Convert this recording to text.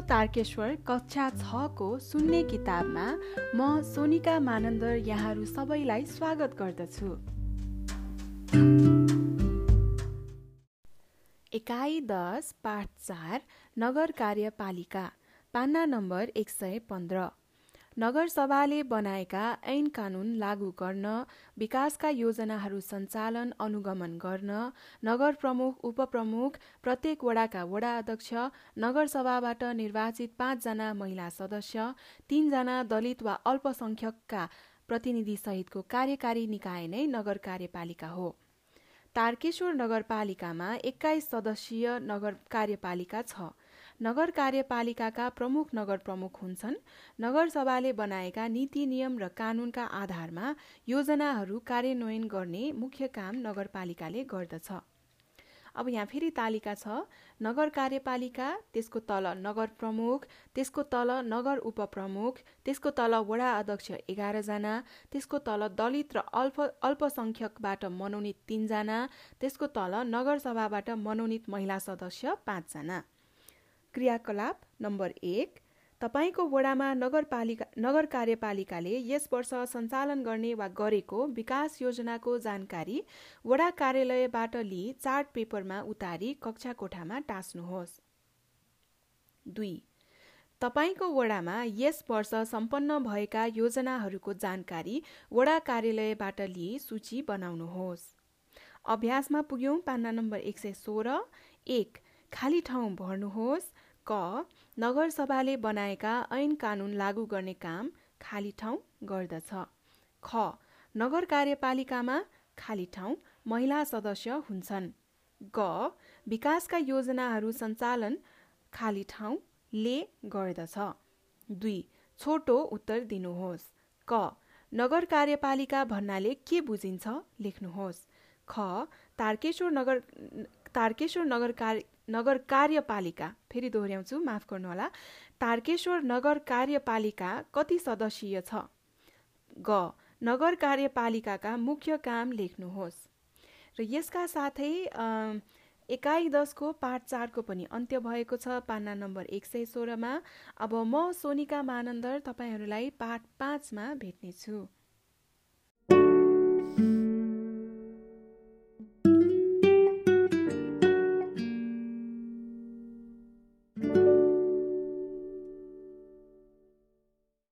तारकेश्वर कक्षा छको सुन्ने किताबमा म सोनिका मानन्दर यहाँहरू सबैलाई स्वागत गर्दछु। एकाइ दस पाठ चार नगर कार्यपालिका पान्ना नम्बर एक सय पन्ध्र। नगरसभाले बनाएका ऐन कानुन लागू गर्न विकासका योजनाहरू सञ्चालन अनुगमन गर्न नगर प्रमुख उपप्रमुख प्रत्येक वडाका वडा अध्यक्ष नगरसभाबाट निर्वाचित पाँचजना महिला सदस्य तीनजना दलित वा अल्पसंख्यकका प्रतिनिधिसहितको कार्यकारी निकाय नै नगर कार्यपालिका हो। तारकेश्वर नगरपालिकामा एक्काइस सदस्यीय नगर कार्यपालिका छ। नगर कार्यपालिकाका प्रमुख नगर प्रमुख हुन्छन्। नगरसभाले बनाएका नीति नियम र कानूनका आधारमा योजनाहरू कार्यान्वयन गर्ने मुख्य काम नगरपालिकाले गर्दछ। अब यहाँ फेरि तालिका छ। नगर कार्यपालिका त्यसको तल नगर प्रमुख त्यसको तल नगर उपप्रमुख त्यसको तल वडा अध्यक्ष एघारजना त्यसको तल दलित र अल्प अल्पसङ्ख्यकबाट मनोनित तिनजना त्यसको तल नगरसभाबाट मनोनित महिला सदस्य पाँचजना क्रियाकलाप नम्बर एक तपाईँको वडामा नगरपालिका नगर कार्यपालिकाले यस वर्ष सञ्चालन गर्ने वा गरेको विकास योजनाको जानकारी वडा कार्यालयबाट लिई चार्ट पेपरमा उतारी कक्षा कोठामा टाँच्नुहोस् दुई तपाईँको वडामा यस वर्ष सम्पन्न भएका योजनाहरूको जानकारी वडा कार्यालयबाट लिई सूची बनाउनुहोस्। अभ्यासमा पुग्यौँ पान्ना नम्बर एक सय सोह्र एक खाली ठाउँ भर्नुहोस् क नगरसभाले बनाएका ऐन कानुन लागू गर्ने काम खाली ठाउँ गर्दछ। ख नगर कार्यपालिकामा खाली ठाउँ महिला सदस्य हुन्छन्। ग विकासका योजनाहरू सञ्चालन खाली ठाउँ ले गर्दछ। दुई छोटो उत्तर दिनुहोस्। क नगर कार्यपालिका भन्नाले के बुझिन्छ लेख्नुहोस्। ख तारकेश्वर नगर तारकेश्वर नगर नगर कार्यपालिका फेरि दोहोऱ्याउँछु माफ गर्नुहोला तारकेश्वर नगर कार्यपालिका कति सदस्यीय छ? ग नगर कार्यपालिकाका मुख्य काम लेख्नुहोस्। र यसका साथै एकाइ दसको पाठ चारको पनि अन्त्य भएको छ पान्ना नम्बर एक सय सोह्रमा। अब म सोनिका मानन्दर तपाईँहरूलाई पाठ पाँचमा भेट्नेछु।